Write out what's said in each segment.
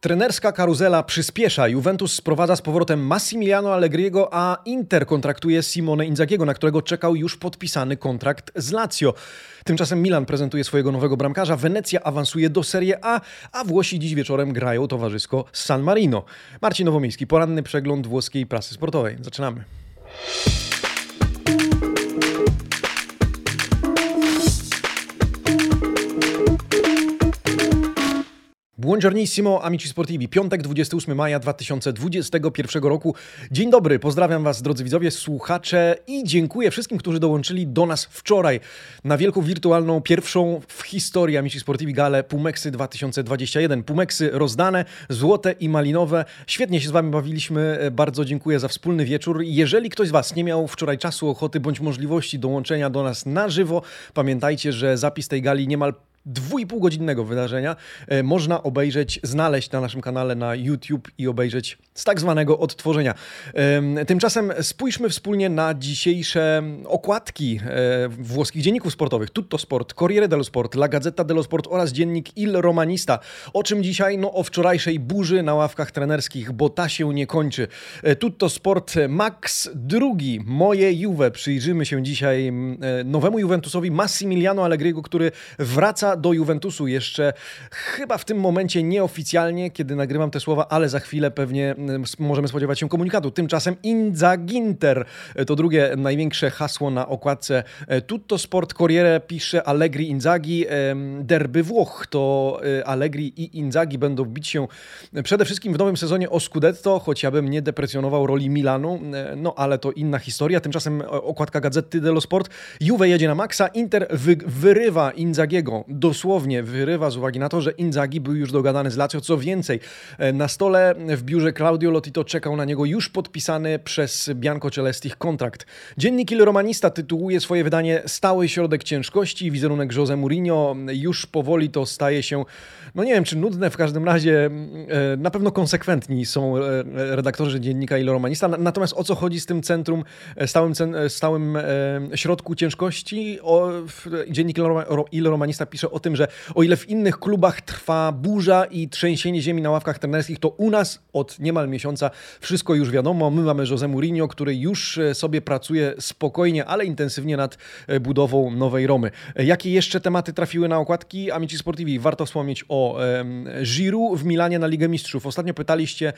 Trenerska karuzela przyspiesza. Juventus sprowadza z powrotem Massimiliano Allegriego, a Inter kontraktuje Simone Inzagiego, na którego czekał już podpisany kontrakt z Lazio. Tymczasem Milan prezentuje swojego nowego bramkarza, Wenecja awansuje do Serie A, a Włosi dziś wieczorem grają towarzysko z San Marino. Marcin Nowomiejski, poranny przegląd włoskiej prasy sportowej. Zaczynamy. Buongiornissimo, amici sportivi. Piątek, 28 maja 2021 roku. Dzień dobry, pozdrawiam Was, drodzy widzowie, słuchacze i dziękuję wszystkim, którzy dołączyli do nas wczoraj na wielką wirtualną, pierwszą w historii Amici Sportivi galę Pumeksy 2021. Pumeksy rozdane, złote i malinowe. Świetnie się z Wami bawiliśmy, bardzo dziękuję za wspólny wieczór. Jeżeli ktoś z Was nie miał wczoraj czasu, ochoty bądź możliwości dołączenia do nas na żywo, pamiętajcie, że zapis tej gali niemal dwójpółgodzinnego wydarzenia e, można obejrzeć, znaleźć na naszym kanale na YouTube i obejrzeć z tak zwanego odtworzenia. Tymczasem spójrzmy wspólnie na dzisiejsze okładki e, włoskich dzienników sportowych. Tutto Sport, Corriere dello Sport, La Gazzetta dello Sport oraz dziennik Il Romanista. O czym dzisiaj? No o wczorajszej burzy na ławkach trenerskich, bo ta się nie kończy. E, Tutto Sport Max drugi, moje Juve. Przyjrzymy się dzisiaj nowemu Juventusowi Massimiliano Allegriego, który wraca do Juventusu jeszcze chyba w tym momencie nieoficjalnie, kiedy nagrywam te słowa, ale za chwilę pewnie mm, możemy spodziewać się komunikatu. Tymczasem Inzaginter to drugie największe hasło na okładce e, Tutto Sport Corriere pisze Allegri Inzaghi. Derby Włoch to e, Allegri i Inzaghi będą bić się przede wszystkim w nowym sezonie o Scudetto, choć ja bym nie deprecjonował roli Milanu, e, no ale to inna historia. Tymczasem okładka Gazety dello Sport. Juve jedzie na maksa, Inter wy wyrywa Inzagiego dosłownie wyrywa z uwagi na to, że Inzaghi był już dogadany z Lazio. Co więcej, e, na stole w biurze Claudio Lotito czekał na niego już podpisany przez Bianco Celestich kontrakt. Dziennik Il Romanista tytułuje swoje wydanie Stały środek ciężkości. Wizerunek Jose Mourinho już powoli to staje się, no nie wiem czy nudne, w każdym razie e, na pewno konsekwentni są e, redaktorzy dziennika Il Romanista. Natomiast o co chodzi z tym centrum, stałym, stałym środku ciężkości? O, dziennik Il Romanista pisze o tym, że o ile w innych klubach trwa burza i trzęsienie ziemi na ławkach trenerskich, to u nas od niemal miesiąca wszystko już wiadomo. My mamy Jose Mourinho, który już e, sobie pracuje spokojnie, ale intensywnie nad e, budową nowej Romy. E, jakie jeszcze tematy trafiły na okładki Amici Sportivi? Warto wspomnieć o Giroud w Milanie na Ligę Mistrzów. Ostatnio pytaliście,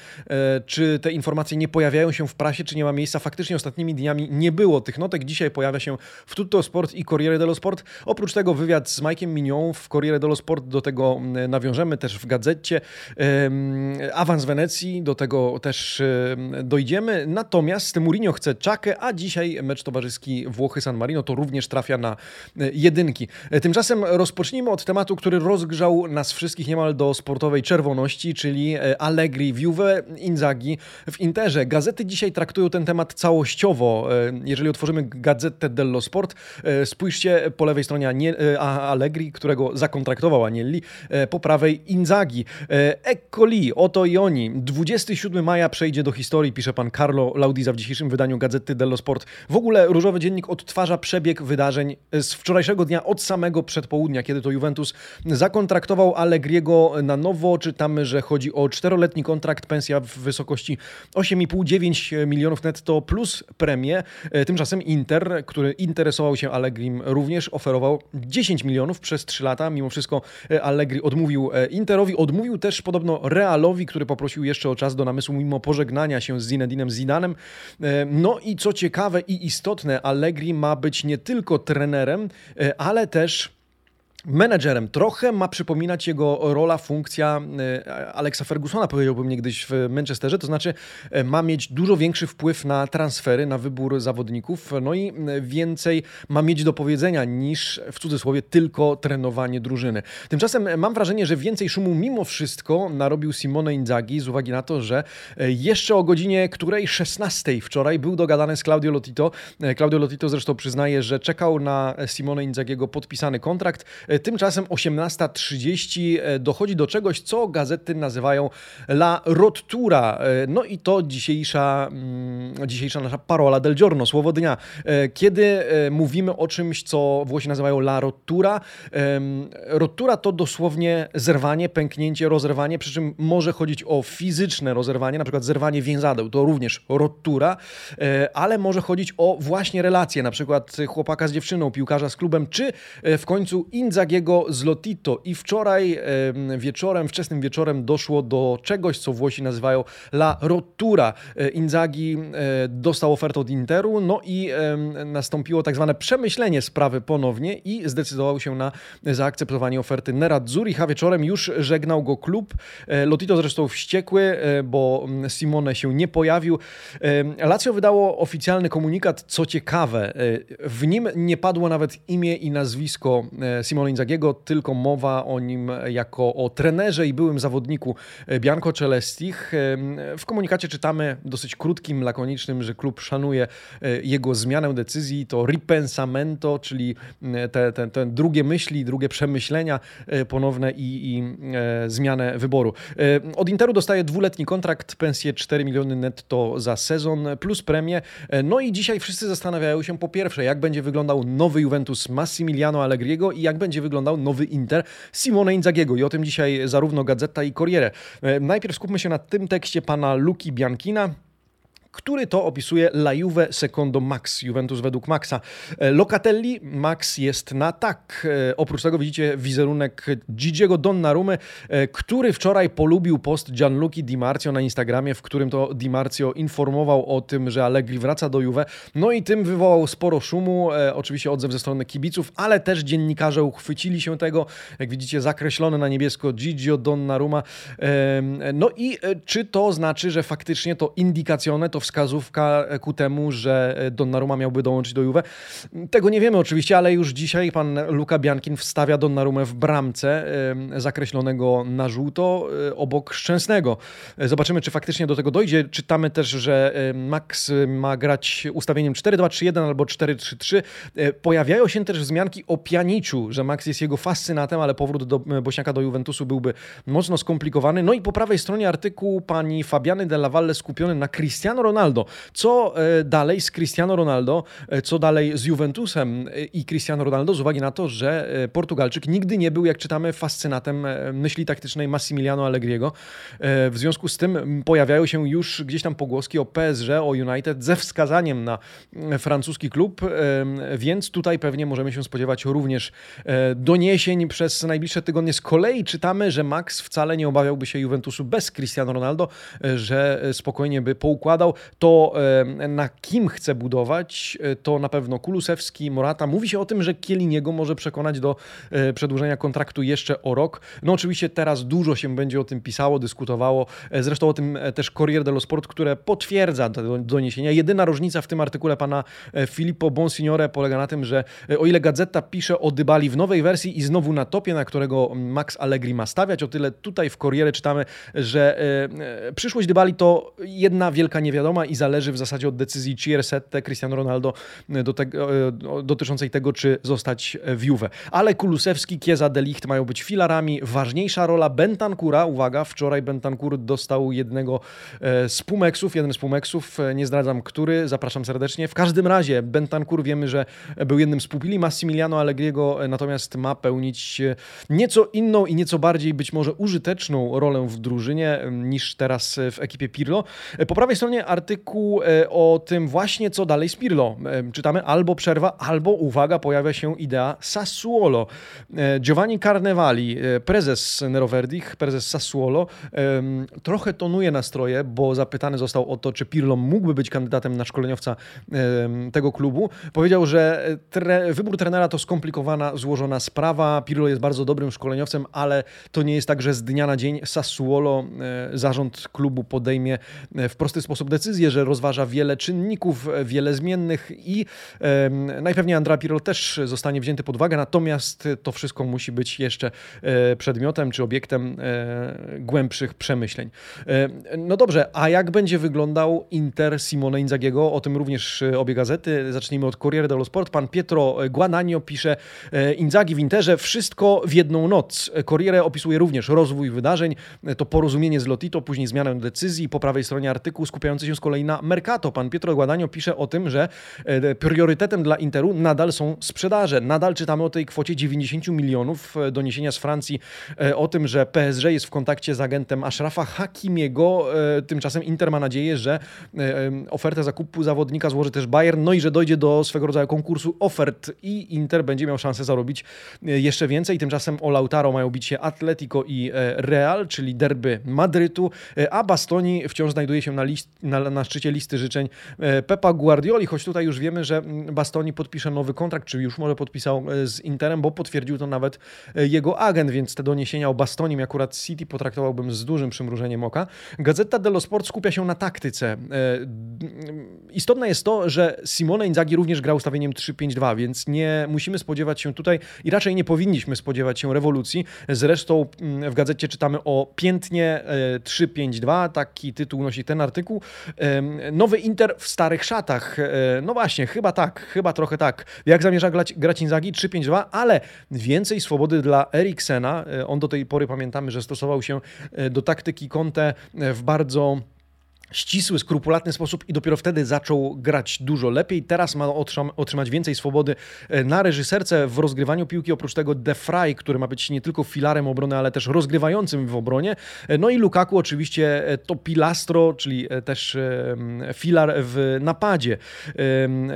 czy te informacje nie pojawiają się w prasie, czy nie ma miejsca. Faktycznie ostatnimi dniami nie było tych notek. Dzisiaj pojawia się w Tutto Sport i Corriere dello Sport. Oprócz tego wywiad z Mike'iem Mignon w Corriere dello Sport, do tego mm, nawiążemy też w gazecie. Awans Wenecji, do tego też dojdziemy. Natomiast Mourinho chce czakę, a dzisiaj mecz towarzyski Włochy-San Marino to również trafia na e, jedynki. E, tymczasem rozpocznijmy od tematu, który rozgrzał nas wszystkich niemal do sportowej czerwoności, czyli e, Allegri w Juve, Inzaghi w Interze. Gazety dzisiaj traktują ten temat całościowo. Jeżeli otworzymy Gazetę dello Sport, spójrzcie po lewej stronie Allegri, który którego zakontraktował Agnelli, e, po prawej Inzagi. Eccoli, oto i oni. 27 maja przejdzie do historii, pisze pan Carlo Laudiza w dzisiejszym wydaniu Gazety dello Sport. W ogóle Różowy Dziennik odtwarza przebieg wydarzeń z wczorajszego dnia od samego przedpołudnia, kiedy to Juventus zakontraktował Allegriego na nowo. Czytamy, że chodzi o czteroletni kontrakt, pensja w wysokości 8,5-9 milionów netto plus premię. E, tymczasem Inter, który interesował się Allegrim, również oferował 10 milionów przez 3 3 lata. Mimo wszystko e, Allegri odmówił e, Interowi, odmówił też podobno Realowi, który poprosił jeszcze o czas do namysłu mimo pożegnania się z Zinedinem Zidanem. E, no i co ciekawe i istotne, Allegri ma być nie tylko trenerem, ale też menedżerem. Trochę ma przypominać jego rola, funkcja e, Alexa Fergusona, powiedziałbym niegdyś w Manchesterze, to znaczy e, ma mieć dużo większy wpływ na transfery, na wybór zawodników, no i e, więcej ma mieć do powiedzenia niż w cudzysłowie tylko trenowanie drużyny. Tymczasem mam wrażenie, że więcej szumu mimo wszystko narobił Simone Inzaghi z uwagi na to, że jeszcze o godzinie której 16 wczoraj był dogadany z Claudio Lotito. Claudio Lotito zresztą przyznaje, że czekał na Simone Inzagiego podpisany kontrakt. Tymczasem 18.30 dochodzi do czegoś, co gazety nazywają La Rottura. No i to dzisiejsza, mm, dzisiejsza nasza parola del giorno, słowo dnia. Kiedy mówimy o czymś, co Włosi nazywają La Rottura, rottura to dosłownie zerwanie, pęknięcie, rozerwanie, przy czym może chodzić o fizyczne rozerwanie, na przykład zerwanie więzadeł, to również rottura, e, ale może chodzić o właśnie relacje, na przykład chłopaka z dziewczyną, piłkarza z klubem, czy e, w końcu Inzagiego z Lotito. I wczoraj wieczorem, wczesnym wieczorem doszło do czegoś, co Włosi nazywają la rottura. E, Inzagi dostał ofertę od Interu, no i nastąpiło tak zwane przemyślenie sprawy ponownie i zdecydował się na zaakceptowanie oferty Nerazzurri, a wieczorem już żegnał go klub. Lotito zresztą wściekły, bo Simone się nie pojawił. Lazio wydało oficjalny komunikat, co ciekawe. E, w nim nie padło nawet imię i nazwisko e, Simone Inzagiego, tylko mowa o nim jako o trenerze i byłym zawodniku e, Bianco Celestich. W komunikacie czytamy dosyć krótkim, lakonicznym, że klub szanuje jego zmianę decyzji. To ripensamento, czyli te, te, te drugie myśli, drugie przemyślenia ponowne i, i zmianę wyboru. Od Interu dostaje dwuletni kontrakt, pensję 4 miliony netto za sezon plus premię. No i dzisiaj wszyscy zastanawiają się po pierwsze, jak będzie wyglądał nowy Juventus Massimiliano Allegriego i jak będzie wyglądał nowy Inter Simone Inzagiego. I o tym dzisiaj zarówno Gazeta i Corriere. Najpierw skupmy się na tym tekście pana Luki Biankina który to opisuje La Juve secondo Max, Juventus według Maxa. E, Locatelli, Max jest na tak. E, oprócz tego widzicie wizerunek Gigiego Donnarumy, e, który wczoraj polubił post Gianluki Di Marzio na Instagramie, w którym to Di Marzio informował o tym, że Allegri wraca do Juve. No i tym wywołał sporo szumu, oczywiście odzew ze strony kibiców, ale też dziennikarze uchwycili się tego. Jak widzicie zakreślone na niebiesko Gigio Donnarumma. No i czy to znaczy, że faktycznie to indikacjone, to wskazówka ku temu, że Donnarumma miałby dołączyć do Juve. Tego nie wiemy oczywiście, ale już dzisiaj pan Luka Biankin wstawia Donnarumę w bramce zakreślonego na żółto e, obok Szczęsnego. Zobaczymy, czy faktycznie do tego dojdzie. Czytamy też, że Max ma grać ustawieniem 4-2-3-1 albo 4-3-3. E, pojawiają się też wzmianki o Pianiczu, że Max jest jego fascynatem, ale powrót do Bośniaka do Juventusu byłby mocno skomplikowany. No i po prawej stronie artykuł pani Fabiany Della Valle skupiony na Cristiano Ronaldo. Co e, dalej z Cristiano Ronaldo, e, co dalej z Juventusem e, i Cristiano Ronaldo, z uwagi na to, że Portugalczyk nigdy nie był, jak czytamy, fascynatem myśli taktycznej Massimiliano Allegriego. W związku z tym pojawiają się już gdzieś tam pogłoski o PSG, o United ze wskazaniem na francuski klub, więc tutaj pewnie możemy się spodziewać również doniesień przez najbliższe tygodnie. Z kolei czytamy, że Max wcale nie obawiałby się Juventusu bez Cristiano Ronaldo, że spokojnie by poukładał to na kim chce budować, e, to na pewno Kulusewski, Morata. Mówi się o tym, że Kieliniego może przekonać do e, przedłużenia kontraktu jeszcze o rok. No oczywiście teraz dużo się będzie o tym pisało, dyskutowało. E, zresztą o tym też Corriere dello Sport, które potwierdza te doniesienia. Jedyna różnica w tym artykule pana Filippo Bonsignore polega na tym, że o ile Gazeta pisze o Dybali w nowej wersji i znowu na topie, na którego Max Allegri ma stawiać, o tyle tutaj w Corriere czytamy, że przyszłość Dybali to jedna wielka niewiadoma i zależy w zasadzie od decyzji Ciersette, Cristiano Ronaldo e, do tego, e, dotyczącej tego, czy zostać w Juve. Ale Kulusewski, Kieza, Delicht mają być filarami. Ważniejsza rola Bentancura. Uwaga, wczoraj Bentancur dostał jednego e, z Pumeksów, jeden z Pumeksów, nie zdradzam który, zapraszam serdecznie. W każdym razie Bentancur wiemy, że był jednym z pupili Massimiliano Allegriego, natomiast ma pełnić nieco inną i nieco bardziej być może użyteczną rolę w drużynie niż teraz w ekipie Pirlo. Po prawej stronie artykuł e, o tym właśnie, co dalej z Pirlo. E, czytamy albo przerwa, albo, uwaga, pojawia się idea Sassuolo. E, Giovanni Carnevali, prezes Neroverdich, prezes Sassuolo, trochę tonuje nastroje, bo zapytany został o to, czy Pirlo mógłby być kandydatem na szkoleniowca tego klubu. Powiedział, że tre wybór trenera to skomplikowana, złożona sprawa. Pirlo jest bardzo dobrym szkoleniowcem, ale to nie jest tak, że z dnia na dzień Sassuolo, zarząd klubu podejmie w prosty sposób decyzję decyzję, że rozważa wiele czynników, wiele zmiennych i najpewniej Andra Pirlo też zostanie wzięty pod uwagę, natomiast to wszystko musi być jeszcze przedmiotem czy obiektem głębszych przemyśleń. No dobrze, a jak będzie wyglądał Inter Simone Inzagiego? O tym również obie gazety. Zacznijmy od Corriere dello Sport. Pan Pietro Guanagno pisze Inzagi w Interze, wszystko w jedną noc. Corriere opisuje również rozwój wydarzeń, to porozumienie z Lotito, później zmianę decyzji. Po prawej stronie artykuł skupiający się z kolei na Mercato. Pan Pietro Guadagno pisze o tym, że e, priorytetem dla Interu nadal są sprzedaże. Nadal czytamy o tej kwocie 90 milionów. E, doniesienia z Francji e, o tym, że PSG jest w kontakcie z agentem Ashrafa Hakimiego. Tymczasem Inter ma nadzieję, że ofertę zakupu zawodnika złoży też Bayern, no i że dojdzie do swego rodzaju konkursu ofert i Inter będzie miał szansę zarobić jeszcze więcej. Tymczasem o Lautaro mają bić się Atletico i Real, czyli derby Madrytu, a Bastoni wciąż znajduje się na, list, na, na szczycie listy życzeń e, Pepa Guardioli, choć tutaj już wiemy, że Bastoni podpisze nowy kontrakt, czy już może podpisał e, z Interem, bo potwierdził to nawet e, jego agent, więc te doniesienia o Bastonim akurat City potraktowałbym z dużym przymrużeniem oka. Gazeta dello Sport skupia się na taktyce. Istotne jest to, że Simone Inzaghi również grał ustawieniem 3-5-2, więc nie musimy spodziewać się tutaj i raczej nie powinniśmy spodziewać się rewolucji. Zresztą w gazecie czytamy o piętnie 3-5-2, taki tytuł nosi ten artykuł. Nowy Inter w starych szatach. E, no właśnie, chyba tak, chyba trochę tak. Jak zamierza grać, grać Inzaghi? 3-5-2, ale więcej swobody dla Eriksena. E, on do tej pory pamiętamy, że stosował się e, do taktyki Conte w bardzo ścisły, skrupulatny sposób i dopiero wtedy zaczął grać dużo lepiej. Teraz ma otrzymać więcej swobody e, na reżyserce w rozgrywaniu piłki. Oprócz tego De Frey, który ma być nie tylko filarem obrony, ale też rozgrywającym w obronie. E, no i Lukaku oczywiście e, to pilastro, czyli też filar w napadzie.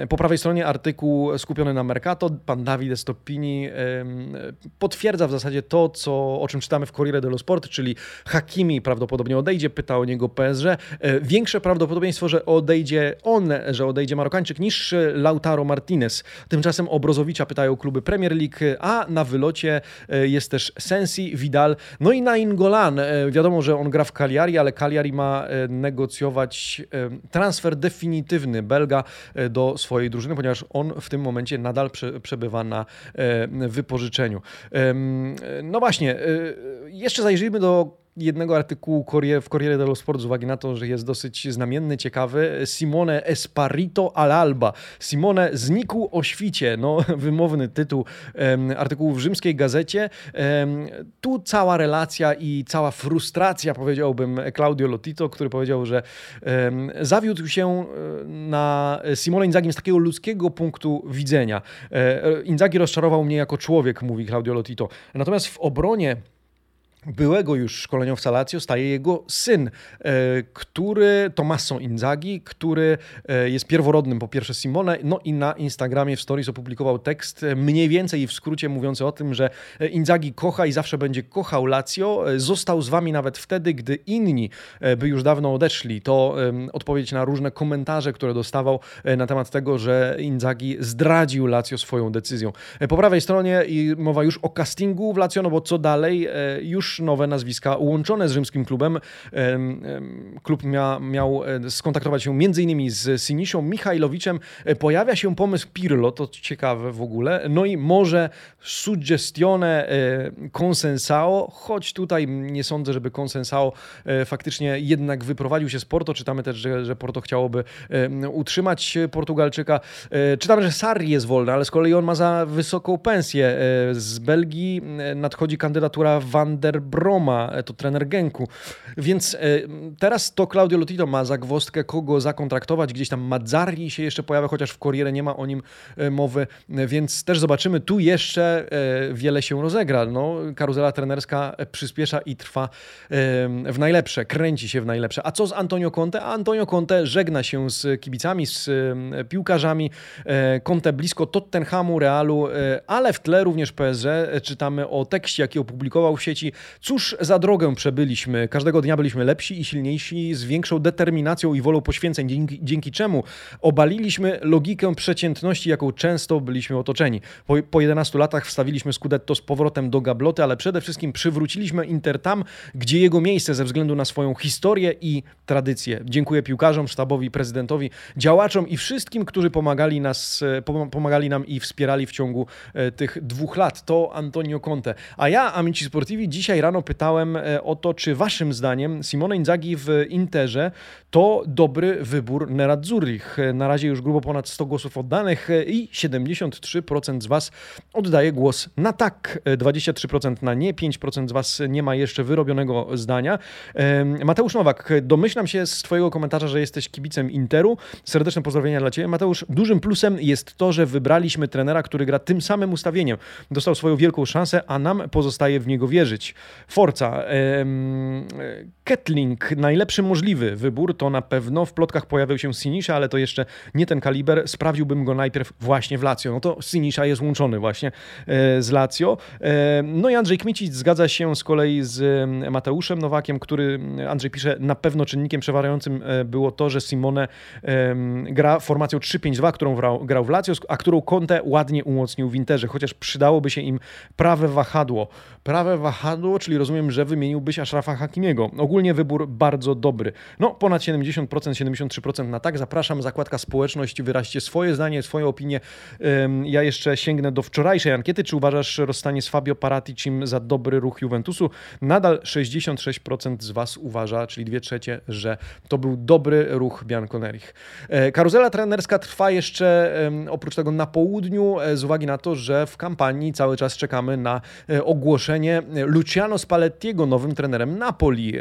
Po prawej stronie artykuł skupiony na Mercato. Pan Davide Stoppini potwierdza w zasadzie to, co, o czym czytamy w Corriere dello Sport, czyli Hakimi prawdopodobnie odejdzie, pyta o niego PSG większe prawdopodobieństwo, że odejdzie on, że odejdzie Marokańczyk niż Lautaro Martinez. Tymczasem o Brozowicza pytają kluby Premier League, a na wylocie e, jest też Sensi, Vidal, no i Nainggolan. E, wiadomo, że on gra w Cagliari, ale Cagliari ma e, negocjować transfer definitywny Belga do swojej drużyny, ponieważ on w tym momencie nadal przebywa na wypożyczeniu. No właśnie, jeszcze zajrzyjmy do jednego artykułu w Corriere dello Sport z uwagi na to, że jest dosyć znamienny, ciekawy. Simone Esparito all'alba. Simone znikł o świcie. No, wymowny tytuł artykułu w rzymskiej gazecie. Tu cała relacja i cała frustracja, powiedziałbym, Claudio Lotito, który powiedział, że zawiódł się na Simone Inzaghi z takiego ludzkiego punktu widzenia. E, Inzaghi rozczarował mnie jako człowiek, mówi Claudio Lotito. Natomiast w obronie byłego już szkoleniowca Lazio staje jego syn, e, który Tommaso Inzaghi, który e, jest pierworodnym po pierwsze Simone, no i na Instagramie w stories opublikował tekst e, mniej więcej w skrócie mówiący o tym, że Inzaghi kocha i zawsze będzie kochał Lazio. Został z wami nawet wtedy, gdy inni by już dawno odeszli. To odpowiedź na różne komentarze, które dostawał na temat tego, że Inzaghi zdradził Lazio swoją decyzją. Po prawej stronie mowa już o castingu w Lazio, no bo co dalej? Już nowe nazwiska łączone z rzymskim klubem. Klub mia, miał e, skontaktować się m.in. z Sinisią Michajlowiczem. E, pojawia się pomysł Pirlo, to ciekawe w ogóle. No i może suggestione e, consensao, choć tutaj nie sądzę, żeby consensao faktycznie jednak wyprowadził się z Porto. Czytamy też, że, że Porto chciałoby utrzymać Portugalczyka. Czytamy, że Sarri jest wolny, ale z kolei on ma za wysoką pensję. Z Belgii nadchodzi kandydatura Van der Broma, e, to trener Genku. Więc e, teraz to Claudio Lotito ma zagwostkę, kogo zakontraktować. Gdzieś tam Mazzarri się jeszcze pojawia, chociaż w Corriere nie ma o nim e, mowy, więc też zobaczymy. Tu jeszcze wiele się rozegra. No, karuzela trenerska przyspiesza i trwa w najlepsze, kręci się w najlepsze. A co z Antonio Conte? Antonio Conte żegna się z kibicami, z piłkarzami. Conte blisko Tottenhamu, Realu, ale w tle również PSG czytamy o tekście, jaki opublikował w sieci Cóż za drogę przebyliśmy. Każdego dnia byliśmy lepsi i silniejsi, z większą determinacją i wolą poświęceń, dzięki, dzięki czemu obaliliśmy logikę przeciętności, jaką często byliśmy otoczeni. Po, po 11 latach wstawiliśmy Scudetto z powrotem do gabloty, ale przede wszystkim przywróciliśmy Inter tam, gdzie jego miejsce ze względu na swoją historię i tradycję. Dziękuję piłkarzom, sztabowi, prezydentowi, działaczom i wszystkim, którzy pomagali, nas, pomagali nam i wspierali w ciągu e, tych dwóch lat. To Antonio Conte. A ja, Amici Sportivi, dzisiaj rano pytałem e, o to, czy waszym zdaniem Simone Inzaghi w Interze to dobry wybór Nerazzurich. Na razie już grubo ponad 100 głosów oddanych i 73% z was oddaje głos na tak, 23% na nie, 5% z was nie ma jeszcze wyrobionego zdania. Mateusz Nowak, domyślam się z twojego komentarza, że jesteś kibicem Interu. Serdeczne pozdrowienia dla ciebie. Mateusz, dużym plusem jest to, że wybraliśmy trenera, który gra tym samym ustawieniem. Dostał swoją wielką szansę, a nam pozostaje w niego wierzyć. Forza. Ketling, najlepszy możliwy wybór to na pewno. W plotkach pojawił się Sinisza, ale to jeszcze nie ten kaliber. Sprawdziłbym go najpierw właśnie w Lazio. No to Sinisza jest łączony właśnie e, z Lazio. E, no i Andrzej Kmicic zgadza się z kolei z Mateuszem Nowakiem, który, Andrzej pisze, na pewno czynnikiem przeważającym e, było to, że Simone gra formacją 3-5-2, którą grał w Lazio, a którą Conte ładnie umocnił w Interze, chociaż przydałoby się im prawe wahadło. Prawe wahadło, czyli rozumiem, że wymieniłbyś Ashrafa Hakimiego. Ogólnie wybór bardzo dobry. No, ponad 70%, 73% na tak. Zapraszam, zakładka społeczność, wyraźcie swoje zdanie, swoje opinie. Ja jeszcze sięgnę do wczorajszej ankiety. Czy uważasz rozstanie z Fabio Paraticim za dobry ruch Juventusu? Nadal 66% z Was uważa, czyli dwie trzecie, że to był dobry ruch Bianconerich. E, karuzela trenerska trwa jeszcze oprócz tego na południu, e, z uwagi na to, że w kampanii cały czas czekamy na e, ogłoszenie Luciano Spallettiego nowym trenerem Napoli.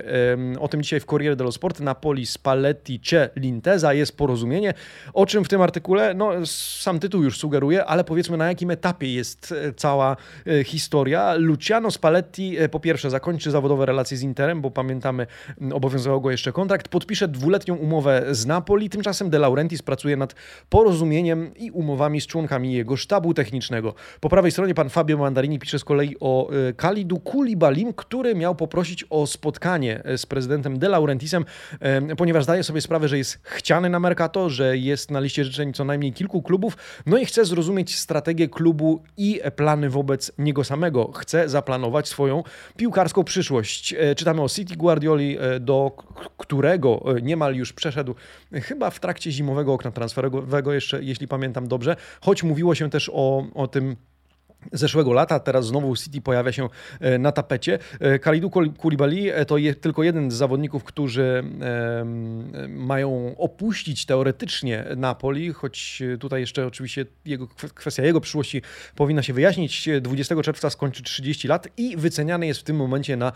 O tym dzisiaj w Corriere dello Sport. Napoli, Spalletti, Cie, Linteza jest porozumienie. O czym w tym artykule? No, sam tytuł już sugeruje, ale powiedzmy na jakim etapie jest cała historia. Luciano Spalletti po pierwsze zakończy zawodowe relacje z Interem, bo pamiętamy, obowiązywał go jeszcze kontrakt. Podpisze dwuletnią umowę z Napoli. Tymczasem De Laurentiis pracuje nad porozumieniem i umowami z członkami jego sztabu technicznego. Po prawej stronie pan Fabio Mandarini pisze z kolei o e, Kalidu Kulibalim, który miał poprosić o spotkanie e, z prezydentem De Laurentisem, e, ponieważ zdaje sobie sprawę, że jest chciany na Mercato, że jest na liście życzeń co najmniej kilku klubów, no i chce zrozumieć strategię klubu i plany wobec niego samego. Chce zaplanować swoją piłkarską przyszłość. Czytamy o City Guardioli, do którego niemal już przeszedł chyba w trakcie zimowego okna transferowego jeszcze, jeśli pamiętam dobrze, choć mówiło się też o, o tym zeszłego lata, teraz znowu City pojawia się e, na tapecie. E, Khalidou Koulibaly e, to tylko jeden z zawodników, którzy mają opuścić teoretycznie Napoli, choć tutaj jeszcze oczywiście jego, kwestia jego przyszłości powinna się wyjaśnić. 20 czerwca skończy 30 lat i wyceniany jest w tym momencie na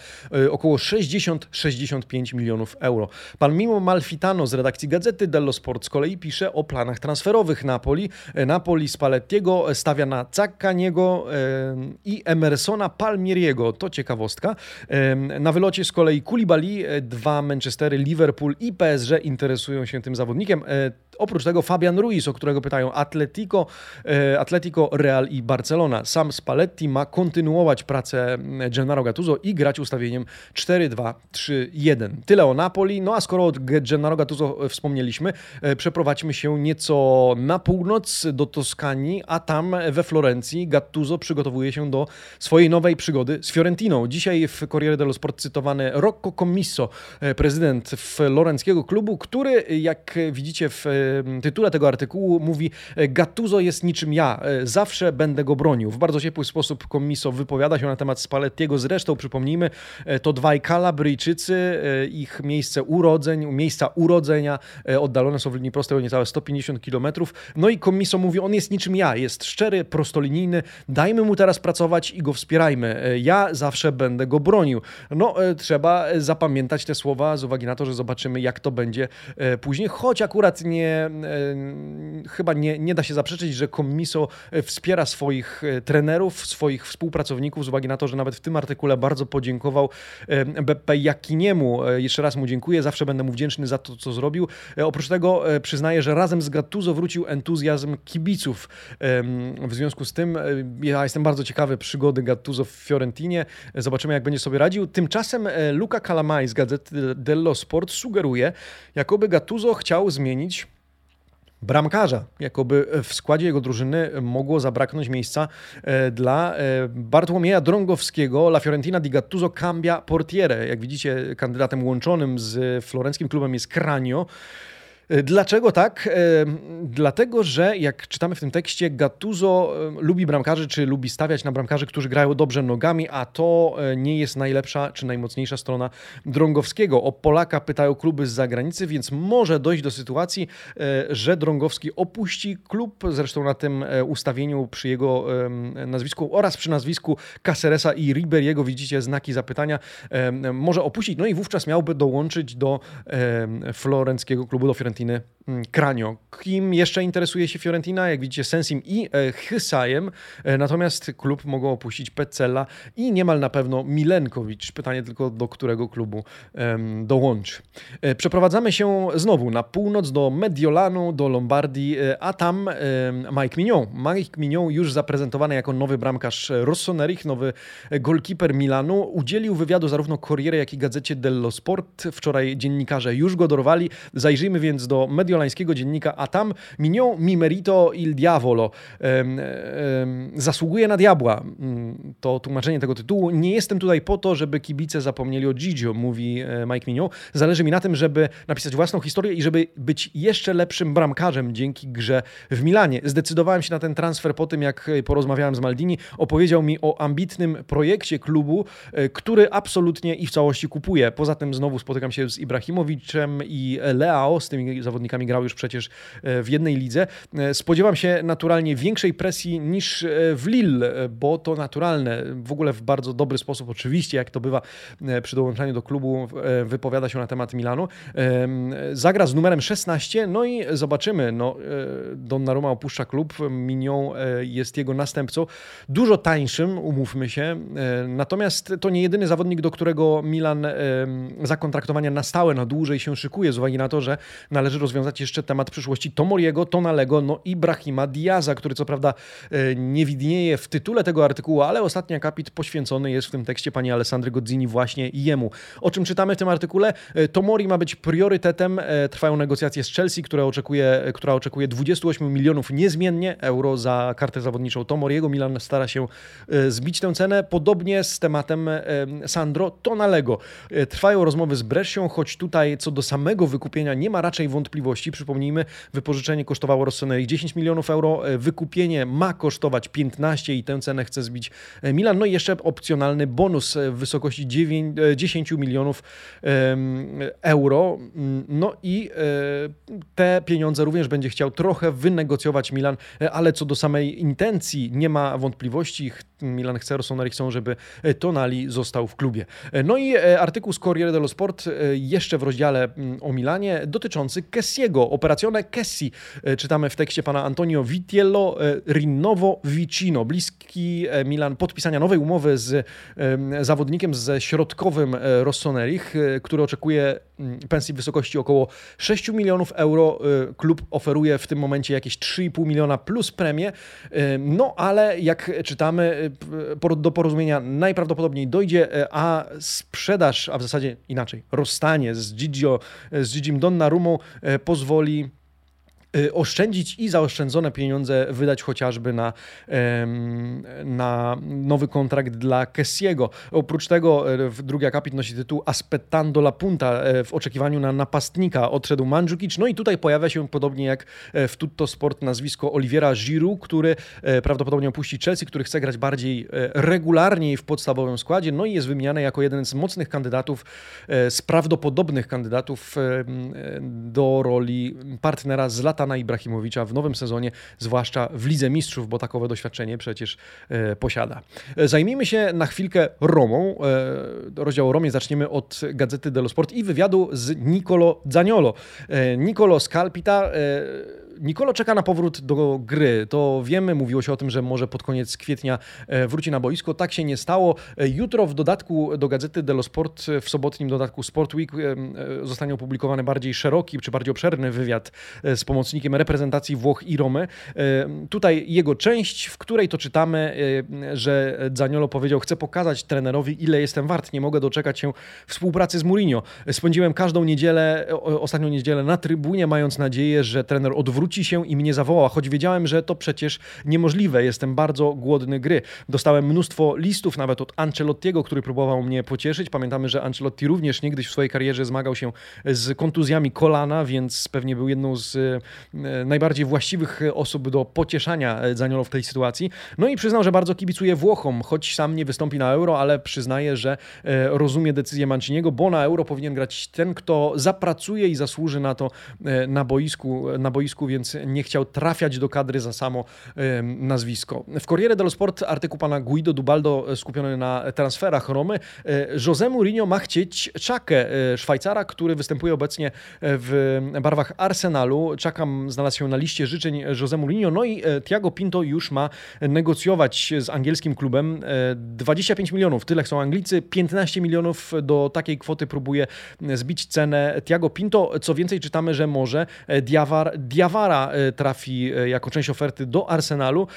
około 60-65 milionów euro. Pan Mimo Malfitano z redakcji Gazety dello Sport z kolei pisze o planach transferowych Napoli. Napoli Spallettiego stawia na I Emersona Palmieriego. To ciekawostka. Na wylocie z kolei Koulibaly, e, dwa Manchestery, Liverpool i PSG interesują się tym zawodnikiem. E, oprócz tego Fabian Ruiz, o którego pytają Atletico, e, Atletico, Real i Barcelona. Sam Spalletti ma kontynuować pracę Gennaro Gattuso i grać ustawieniem 4-2-3-1. Tyle o Napoli. No a skoro o Gennaro Gattuso wspomnieliśmy, przeprowadźmy się nieco na północ do Toskanii, a tam we Florencji Gattuso przygotowuje się do swojej nowej przygody z Fiorentiną. Dzisiaj w Corriere dello Sport cytowany Rocco Commisso, e, prezydent florenckiego klubu, który, jak widzicie w e, tytule tego artykułu, mówi Gattuso jest niczym ja, e, zawsze będę go bronił. W bardzo ciepły sposób Commisso wypowiada się na temat Spallettiego. Zresztą przypomnijmy, to dwaj Kalabryjczycy, ich miejsce urodzeń, miejsca urodzenia oddalone są w linii prostej o niecałe 150 km. No i Commisso mówi, on jest niczym ja, jest szczery, prostolinijny, Dajmy mu teraz pracować i go wspierajmy. E, ja zawsze będę go bronił. No, e, trzeba zapamiętać te słowa z uwagi na to, że zobaczymy, jak to będzie e, później. Choć akurat nie zdecydowanie chyba nie, nie da się zaprzeczyć, że Commiso wspiera swoich trenerów, swoich współpracowników z uwagi na to, że nawet w tym artykule bardzo podziękował Beppe Jakiniemu. Jeszcze raz mu dziękuję, zawsze będę mu wdzięczny za to, co zrobił. Oprócz tego przyznaję, że razem z Gattuso wrócił entuzjazm kibiców. W związku z tym ja jestem bardzo ciekawy przygody Gattuso w Fiorentinie. Zobaczymy, jak będzie sobie radził. Tymczasem Luca Calamai z Gazety dello Sport sugeruje, jakoby Gattuso chciał zmienić bramkarza, jakoby w składzie jego drużyny mogło zabraknąć miejsca e, dla e, Bartłomieja Drągowskiego, La Fiorentina di Gattuso Cambia Portiere. Jak widzicie, kandydatem łączonym z florenckim klubem jest Cranio. E, dlaczego tak? E, dlatego, że jak czytamy w tym tekście, Gattuso e, lubi bramkarzy, czy lubi stawiać na bramkarzy, którzy grają dobrze nogami, a to nie jest najlepsza czy najmocniejsza strona Drągowskiego. O Polaka pytają kluby z zagranicy, więc może dojść do sytuacji, że Drągowski opuści klub, zresztą na tym ustawieniu przy jego nazwisku oraz przy nazwisku Caceresa i Riberiego widzicie znaki zapytania, może opuścić, no i wówczas miałby dołączyć do florenckiego klubu, do Fiorentina Fiorentiny Kranio. Mm, Kim jeszcze interesuje się Fiorentina? Jak widzicie, Sensim i e, Hysajem. E, natomiast klub mogą opuścić Petzela i niemal na pewno Milenkowicz. Pytanie tylko, do którego klubu dołączy. E, przeprowadzamy się znowu na północ do Mediolanu, do Lombardii, a tam Mike Mignon. Mike Mignon już zaprezentowany jako nowy bramkarz Rossonerich, nowy golkiper Milanu. Udzielił wywiadu zarówno Corriere, jak i gazecie dello Sport. Wczoraj dziennikarze już go dorwali. Zajrzyjmy więc do mediolańskiego dziennika, a tam Mignon mi merito il diavolo. zasługuje na diabła. Mm, to tłumaczenie tego tytułu. Nie jestem tutaj po to, żeby kibice zapomnieli o Gigio, mówi e, Mike Mignon. Zależy mi na tym, żeby napisać własną historię i żeby być jeszcze lepszym bramkarzem dzięki grze w Milanie. Zdecydowałem się na ten transfer po tym, jak porozmawiałem z Maldini. Opowiedział mi o ambitnym projekcie klubu, e, który absolutnie i w całości kupuje. Poza tym znowu spotykam się z Ibrahimowiczem i Leao, z tymi zawodnikami grał już przecież e, w jednej lidze. E, spodziewam się naturalnie większej presji niż e, w Lille, bo to naturalne. W ogóle w bardzo dobry sposób, oczywiście, jak to bywa przy dołączaniu do klubu, wypowiada się na temat Milanu. Zagra z numerem 16, no i zobaczymy. No, Donnarumma opuszcza klub, Mignon jest jego następcą. Dużo tańszym, umówmy się. Natomiast to nie jedyny zawodnik, do którego Milan zakontraktowania na stałe, na dłużej się szykuje, z uwagi na to, że należy rozwiązać jeszcze temat przyszłości Tomoriego, Tonalego, no i Brahima Diaza, który co prawda e, nie widnieje w tytule tego artykułu, ale ostatni akapit poświęcony jest w tym tekście pani Alessandry Godzini właśnie jemu. O czym czytamy w tym artykule? E, Tomori ma być priorytetem. E, trwają negocjacje z Chelsea, która oczekuje, która oczekuje 28 milionów niezmiennie euro za kartę zawodniczą Tomoriego. Milan stara się zbić tę cenę. Podobnie z tematem Sandro Tonalego. Trwają rozmowy z Brescią, choć tutaj co do samego wykupienia nie ma raczej wątpliwości. Przypomnijmy, wypożyczenie kosztowało Rossoneri 10 milionów euro, e, wykupienie ma kosztować 15 i tę cenę chce zbić e, Milan. No i jeszcze opcjonalny bonus w wysokości 9, 10 e, milionów euro. Mm, no i te pieniądze również będzie chciał trochę wynegocjować Milan, ale co do samej intencji nie ma wątpliwości. Milan chce, Rossoneri chcą, żeby Tonali został w klubie. No i artykuł z Corriere dello Sport jeszcze w rozdziale mm, o Milanie dotyczący Kessiego. Operazione Kessi e, czytamy w tekście pana Antonio Vitiello e, Rinnovo Vicino. Bliski e, Milan podpisania nowej umowy z zawodnikiem ze środkowym Rossonerich, który oczekuje pensji w wysokości około 6 milionów euro. Klub oferuje w tym momencie jakieś 3,5 miliona plus premię. No ale jak czytamy, do porozumienia najprawdopodobniej dojdzie, a sprzedaż, a w zasadzie inaczej, rozstanie z Gigio, z Gigim Donnarumą pozwoli Y, oszczędzić i zaoszczędzone pieniądze wydać chociażby na, na nowy kontrakt dla Kessiego. Oprócz tego e, drugi akapit nosi tytuł Aspettando la Punta e, w oczekiwaniu na napastnika odszedł Mandzukic. No i tutaj pojawia się podobnie jak e, w Tutto Sport nazwisko Oliviera Giroud, który prawdopodobnie opuści Chelsea, który chce grać bardziej regularnie w podstawowym składzie. No i jest wymieniany jako jeden z mocnych kandydatów, z prawdopodobnych kandydatów do roli partnera z Zlatan Zlatana Ibrahimowicza w nowym sezonie, zwłaszcza w Lidze Mistrzów, bo takowe doświadczenie przecież posiada. Zajmijmy się na chwilkę Romą. Rozdział o Romie zaczniemy od Gazety dello Sport i wywiadu z Nicolo Zaniolo. Nicolo Scalpita Nicolo czeka na powrót do gry. To wiemy, mówiło się o tym, że może pod koniec kwietnia e, wróci na boisko. Tak się nie stało. E, jutro w dodatku do gazety dello Sport, e, w sobotnim dodatku Sport Week zostanie opublikowany bardziej szeroki czy bardziej obszerny wywiad z pomocnikiem reprezentacji Włoch i Romy. Tutaj jego część, w której to czytamy, że Zaniolo powiedział, chcę pokazać trenerowi, ile jestem wart. Nie mogę doczekać się współpracy z Mourinho. Spędziłem każdą niedzielę, ostatnią niedzielę na trybunie, mając nadzieję, że trener odwróci odwróci się i mnie zawoła, choć wiedziałem, że to przecież niemożliwe. Jestem bardzo głodny gry. Dostałem mnóstwo listów nawet od Ancelottiego, który próbował mnie pocieszyć. Pamiętamy, że Ancelotti również niegdyś w swojej karierze zmagał się z kontuzjami kolana, więc pewnie był jedną z e, najbardziej właściwych osób do pocieszania Zaniolo w tej sytuacji. No i przyznał, że bardzo kibicuje Włochom, choć sam nie wystąpi na Euro, ale przyznaje, że e, rozumie decyzję Manciniego, bo na Euro powinien grać ten, kto zapracuje i zasłuży na to e, na boisku, na boisku więc więc nie chciał trafiać do kadry za samo nazwisko. W Corriere dello Sport artykuł pana Guido Dubaldo e, skupiony na transferach Romy. E, José Mourinho ma chcieć Czakę, e, Szwajcara, który występuje obecnie w barwach Arsenalu. Czaka znalazł się na liście życzeń José Mourinho, no i Thiago Pinto już ma negocjować z angielskim klubem 25 milionów. Tyle chcą Anglicy, 15 milionów do takiej kwoty próbuje zbić cenę Thiago Pinto. Co więcej, czytamy, że może Diawar, Diawar E, trafi e, jako część oferty do Arsenalu.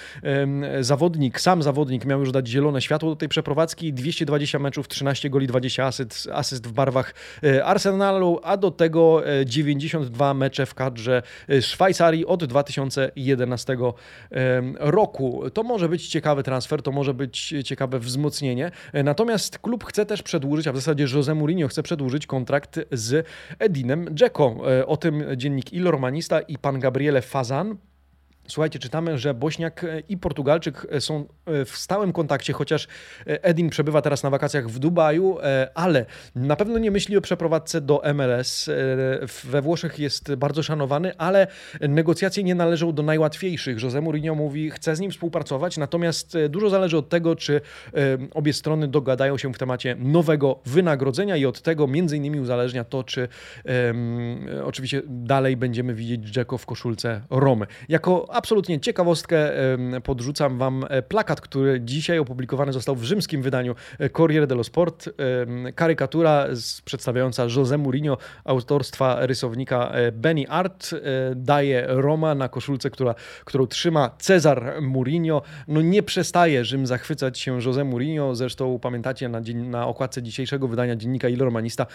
Zawodnik, sam zawodnik miał już dać zielone światło do tej przeprowadzki. 220 meczów, 13 goli, 20 asyst, asyst w barwach e, Arsenalu, a do tego 92 mecze w kadrze Szwajcarii od 2011 roku. To może być ciekawy transfer, to może być ciekawe wzmocnienie. Natomiast klub chce też przedłużyć, a w zasadzie José Mourinho chce przedłużyć kontrakt z Edinem Dzeko. O tym dziennik Il Romanista i pan Gabriel Gabriele Fazan Słuchajcie, czytamy, że Bośniak i Portugalczyk są e, w stałym kontakcie, chociaż e, Edin przebywa teraz na wakacjach w Dubaju, e, ale na pewno nie myśli o przeprowadzce do MLS. We Włoszech jest bardzo szanowany, ale negocjacje nie należą do najłatwiejszych. Jose Mourinho mówi, chce z nim współpracować, natomiast dużo zależy od tego, czy obie strony dogadają się w temacie nowego wynagrodzenia i od tego między innymi uzależnia to, czy um, oczywiście dalej będziemy widzieć Dzeko w koszulce Romy. Jako absolutnie ciekawostkę podrzucam Wam e, plakat, który dzisiaj opublikowany został w rzymskim wydaniu e, Corriere dello Sport. Karykatura przedstawiająca José Mourinho autorstwa rysownika e, Benny Art daje Roma na koszulce, która, którą trzyma Cezar Mourinho. No nie przestaje Rzym zachwycać się José Mourinho. Zresztą pamiętacie na, na okładce dzisiejszego wydania dziennika Il Romanista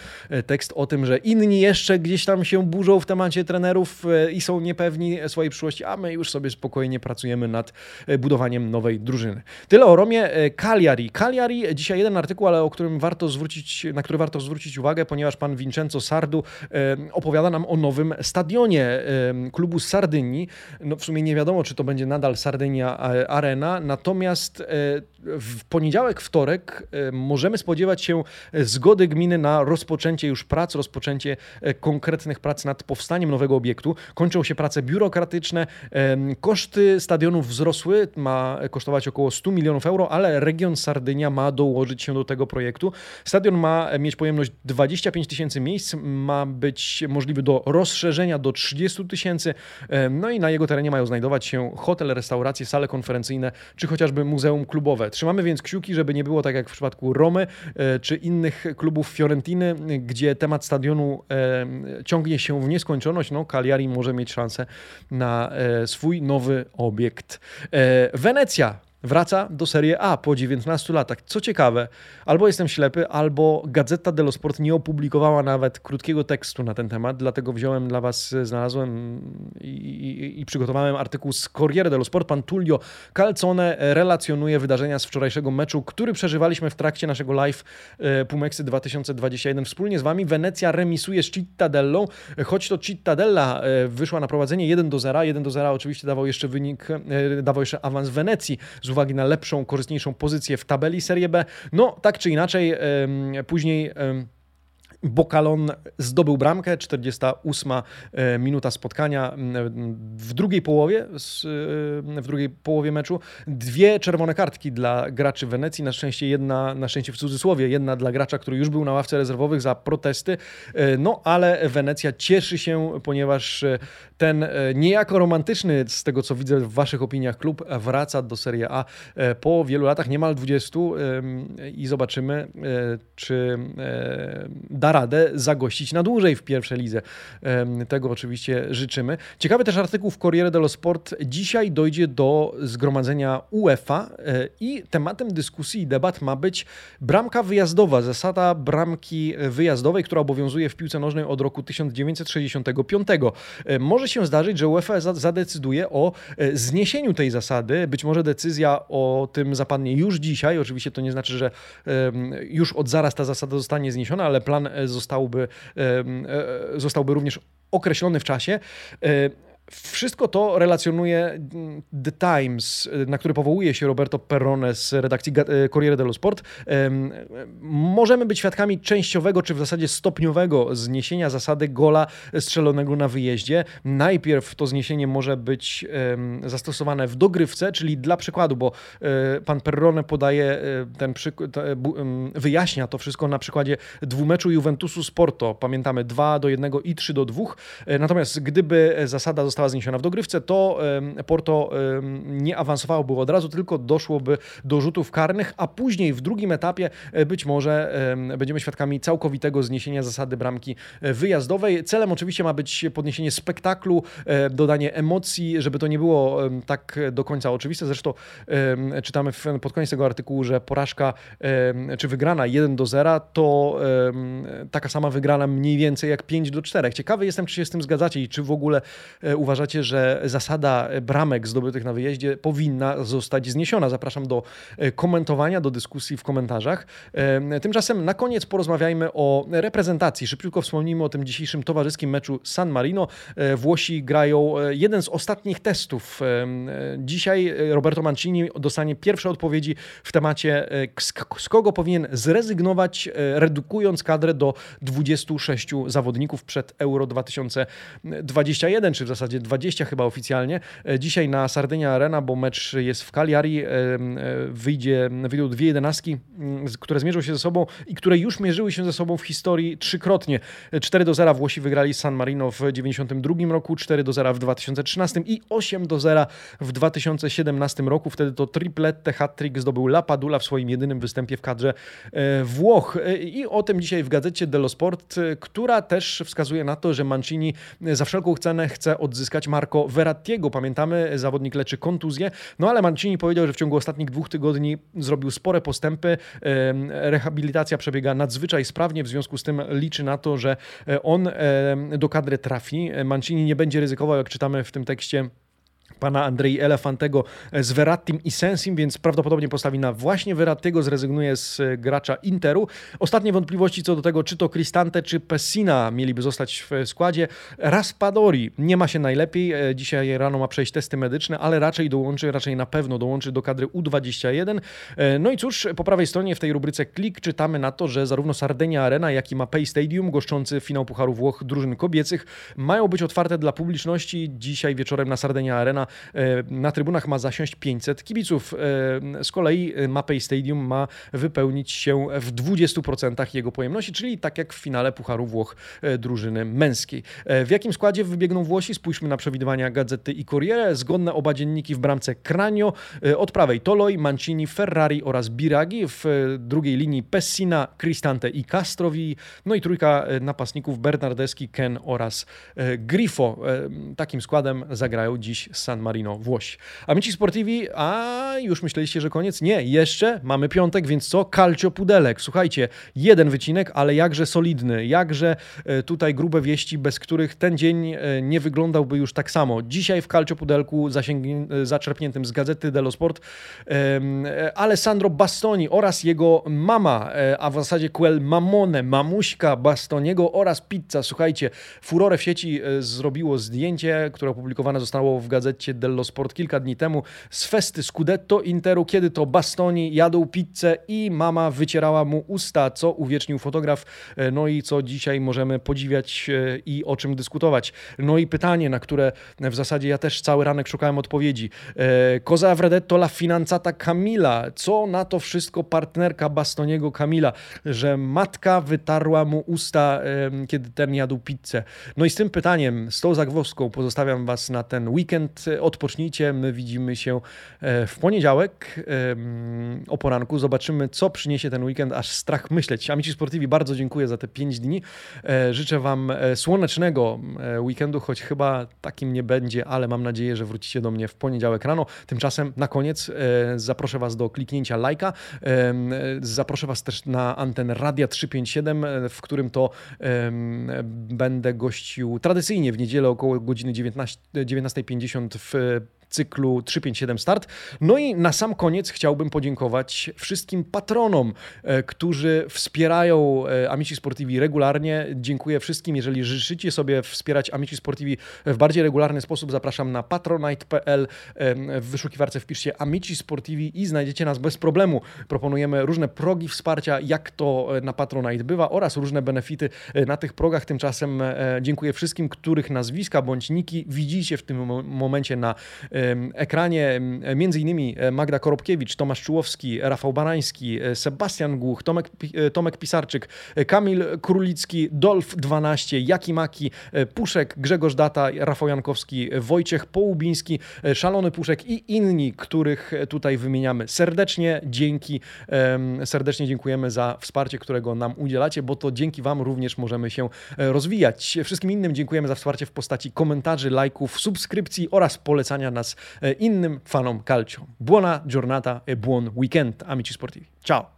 tekst o tym, że inni jeszcze gdzieś tam się burzą w temacie trenerów i są niepewni swojej przyszłości, a my już spokojnie pracujemy nad e, budowaniem nowej drużyny. Tyle o Romie. E, Cagliari. Cagliari, dzisiaj jeden artykuł, ale o którym warto zwrócić, na który warto zwrócić uwagę, ponieważ pan Vincenzo Sardu e, opowiada nam o nowym stadionie klubu Sardynii. No w sumie nie wiadomo, czy to będzie nadal Sardynia Arena, natomiast w poniedziałek, wtorek możemy spodziewać się zgody gminy na rozpoczęcie już prac, rozpoczęcie konkretnych prac nad powstaniem nowego obiektu. Kończą się prace biurokratyczne, Koszty stadionów wzrosły, ma kosztować około 100 milionów euro, ale region Sardynia ma dołożyć się do tego projektu. Stadion ma mieć pojemność 25 tysięcy miejsc, ma być możliwy do rozszerzenia do 30 tysięcy, no i na jego terenie mają znajdować się hotel, restauracje, sale konferencyjne, czy chociażby muzeum klubowe. Trzymamy więc kciuki, żeby nie było tak jak w przypadku Romy, e, czy innych klubów Fiorentiny, gdzie temat stadionu ciągnie się w nieskończoność. No, Cagliari może mieć szansę na e, swój swój nowy obiekt. E, Wenecja wraca do Serie A po 19 latach. Co ciekawe, albo jestem ślepy, albo Gazeta dello Sport nie opublikowała nawet krótkiego tekstu na ten temat, dlatego wziąłem dla Was, znalazłem i, i, i przygotowałem artykuł z Corriere dello Sport. Pan Tullio Calzone relacjonuje wydarzenia z wczorajszego meczu, który przeżywaliśmy w trakcie naszego live e, Pumeksy 2021 wspólnie z Wami. Wenecja remisuje z Cittadellą, choć to Cittadella e, wyszła na prowadzenie 1 do 0. 1 do 0 oczywiście dawał jeszcze wynik, e, dawał jeszcze awans Wenecji z uwagi na lepszą, korzystniejszą pozycję w tabeli Serie B. No, tak czy inaczej, później Bokalon zdobył bramkę, 48 e, minuta spotkania w drugiej połowie, e, w drugiej połowie meczu. Dwie czerwone kartki dla graczy Wenecji, na szczęście jedna, na szczęście w cudzysłowie, jedna dla gracza, który już był na ławce rezerwowych za protesty. E, no ale Wenecja cieszy się, ponieważ ten niejako romantyczny, z tego co widzę w waszych opiniach, klub wraca do Serie A po wielu latach, niemal 20 i zobaczymy, czy da radę zagościć na dłużej w pierwszej lidze. Tego oczywiście życzymy. Ciekawy też artykuł w Corriere dello Sport. Dzisiaj dojdzie do zgromadzenia UEFA e, i tematem dyskusji i debat ma być bramka wyjazdowa, zasada bramki wyjazdowej, która obowiązuje w piłce nożnej od roku 1965. E, może się zdarzyć, że UEFA zadecyduje o e, zniesieniu tej zasady. Być może decyzja o tym zapadnie już dzisiaj. Oczywiście to nie znaczy, że już od zaraz ta zasada zostanie zniesiona, ale plan zostałby, e, zostałby również określony w czasie. E, wszystko to relacjonuje mm, The Times, na który powołuje się Roberto Perrone z redakcji e, Corriere dello Sport. Możemy być świadkami częściowego, czy w zasadzie stopniowego zniesienia zasady gola strzelonego na wyjeździe. Najpierw to zniesienie może być zastosowane w dogrywce, czyli dla przykładu, bo e, pan Perrone podaje e, ten wyjaśnia to wszystko na przykładzie dwumeczu Juventusu Sporto. Pamiętamy 2 do 1 i 3 do 2. Natomiast gdyby zasada została została zniesiona w dogrywce, to Porto nie awansowałoby od razu, tylko doszłoby do rzutów karnych, a później w drugim etapie e, być może będziemy świadkami całkowitego zniesienia zasady bramki e, wyjazdowej. Celem oczywiście ma być podniesienie spektaklu, e, dodanie emocji, żeby to nie było tak do końca oczywiste. Zresztą czytamy pod koniec tego artykułu, że porażka czy wygrana 1 do 0 to taka sama wygrana mniej więcej jak 5 do 4. Ciekawy jestem, czy się z tym zgadzacie i czy w ogóle uważacie, że zasada bramek zdobytych na wyjeździe powinna zostać zniesiona. Zapraszam do e, komentowania, do dyskusji w komentarzach. E, tymczasem na koniec porozmawiajmy o reprezentacji. Szybciutko wspomnijmy o tym dzisiejszym towarzyskim meczu San Marino. E, Włosi grają jeden z ostatnich testów. Dzisiaj Roberto Mancini dostanie pierwsze odpowiedzi w temacie, z kogo powinien zrezygnować, redukując kadrę do 26 zawodników przed Euro 2021, czy w zasadzie zasadzie 20 chyba oficjalnie. E, dzisiaj na Sardynia Arena, bo mecz jest w Cagliari, e, e, wyjdzie, wyjdą dwie jedenastki, mm, które zmierzą się ze sobą i które już mierzyły się ze sobą w historii trzykrotnie. 4 do 0 Włosi wygrali San Marino w 1992 roku, 4 do 0 w 2013 i 8 do 0 w 2017 roku. Wtedy to triplette hat-trick zdobył Lapadula w swoim jedynym występie w kadrze Włoch. I o tym dzisiaj w gazecie dello Sport, która też wskazuje na to, że Mancini za wszelką cenę chce odzyskać Marco Verrattiego. Pamiętamy, zawodnik leczy kontuzję, no ale Mancini powiedział, że w ciągu ostatnich dwóch tygodni zrobił spore postępy. Rehabilitacja przebiega nadzwyczaj sprawnie, w związku z tym liczy na to, że e, on do kadry trafi. Mancini nie będzie ryzykował, jak czytamy w tym tekście pana Andrei Elefantego z Verrattim i Sensim, więc prawdopodobnie postawi na właśnie Verrattiego, zrezygnuje z e, gracza Interu. Ostatnie wątpliwości co do tego, czy to Cristante, czy Pessina mieliby zostać w składzie. Raspadori nie ma się najlepiej, e, dzisiaj rano ma przejść testy medyczne, ale raczej dołączy, raczej na pewno dołączy do kadry U21. E, no i cóż, po prawej stronie w tej rubryce klik czytamy na to, że zarówno Sardenia Arena, jak i Mapei Stadium, goszczący finał Pucharu Włoch drużyn kobiecych, mają być otwarte dla publiczności. Dzisiaj wieczorem na Sardenia Arena E, na trybunach ma zasiąść 500 kibiców. E, z kolei Mapei Stadium ma wypełnić się w 20% jego pojemności, czyli tak jak w finale Pucharu Włoch e, drużyny męskiej. W jakim składzie wybiegną Włosi? Spójrzmy na przewidywania Gazety i Corriere. Zgodne oba dzienniki w bramce Kranio. Od prawej Toloi, Mancini, Ferrari oraz Biragi. W drugiej linii Pessina, Cristante i Castrovi. No i trójka napastników Bernardeschi, Ken oraz Grifo. Takim składem zagrają dziś San San Marino Włosi. Amici Sportivi, a już myśleliście, że koniec? Nie, jeszcze mamy piątek, więc co? Calcio Pudelek. Słuchajcie, jeden wycinek, ale jakże solidny, jakże e, tutaj grube wieści, bez których ten dzień e, nie wyglądałby już tak samo. Dzisiaj w Calcio Pudelku e, zaczerpniętym z gazety dello Sport Alessandro Bastoni oraz jego mama, a w zasadzie quel mamone, mamuśka Bastoniego oraz pizza. Słuchajcie, furorę w sieci zrobiło zdjęcie, które opublikowane zostało w gazecie Gazzecie dello Sport kilka dni temu z festy Scudetto Interu, kiedy to Bastoni jadł pizzę i mama wycierała mu usta, co uwiecznił fotograf, no i co dzisiaj możemy podziwiać i o czym dyskutować. No i pytanie, na które w zasadzie ja też cały ranek szukałem odpowiedzi. Cosa avredetto la finanzata Camila? Co na to wszystko partnerka Bastoniego Camila, że matka wytarła mu usta, kiedy ten jadł pizzę? No i z tym pytaniem, z tą zagwozdką pozostawiam Was na ten weekend. Odpocznijcie, my widzimy się e, w poniedziałek o poranku. Zobaczymy, co przyniesie ten weekend, aż strach myśleć. Amici Sportivi, bardzo dziękuję za te 5 dni. E, życzę Wam e, słonecznego weekendu, choć chyba takim nie będzie, ale mam nadzieję, że wrócicie do mnie w poniedziałek rano. Tymczasem na koniec zaproszę Was do kliknięcia lajka. Zaproszę Was też na antenę Radia 357, w którym to będę gościł tradycyjnie w niedzielę około godziny 19.50 w cyklu 357 Start. No i na sam koniec chciałbym podziękować wszystkim patronom, e, którzy wspierają e, Amici Sportivi regularnie. Dziękuję wszystkim. Jeżeli życzycie sobie wspierać Amici Sportivi w bardziej regularny sposób, zapraszam na patronite.pl. W wyszukiwarce wpiszcie Amici Sportivi i znajdziecie nas bez problemu. Proponujemy różne progi wsparcia, jak to e, na Patronite bywa oraz różne benefity na tych progach. Tymczasem dziękuję wszystkim, których nazwiska bądź niki widzicie w tym momencie na ekranie m.in. E, Magda Korobkiewicz, Tomasz Czułowski, Rafał Barański, e, Sebastian Głuch, Tomek, e, Tomek Pisarczyk, Kamil Królicki, Dolf 12, Jaki Maki, Puszek, Grzegorz Data, Rafał Jankowski, Wojciech Połubiński, Szalony Puszek i inni, których tutaj wymieniamy. Serdecznie dzięki, serdecznie dziękujemy za wsparcie, którego nam udzielacie, bo to dzięki Wam również możemy się rozwijać. Wszystkim innym dziękujemy za wsparcie w postaci komentarzy, lajków, subskrypcji oraz polecania nas oraz eh, innym fanom calcio. Buona giornata e buon weekend, amici sportivi. Ciao!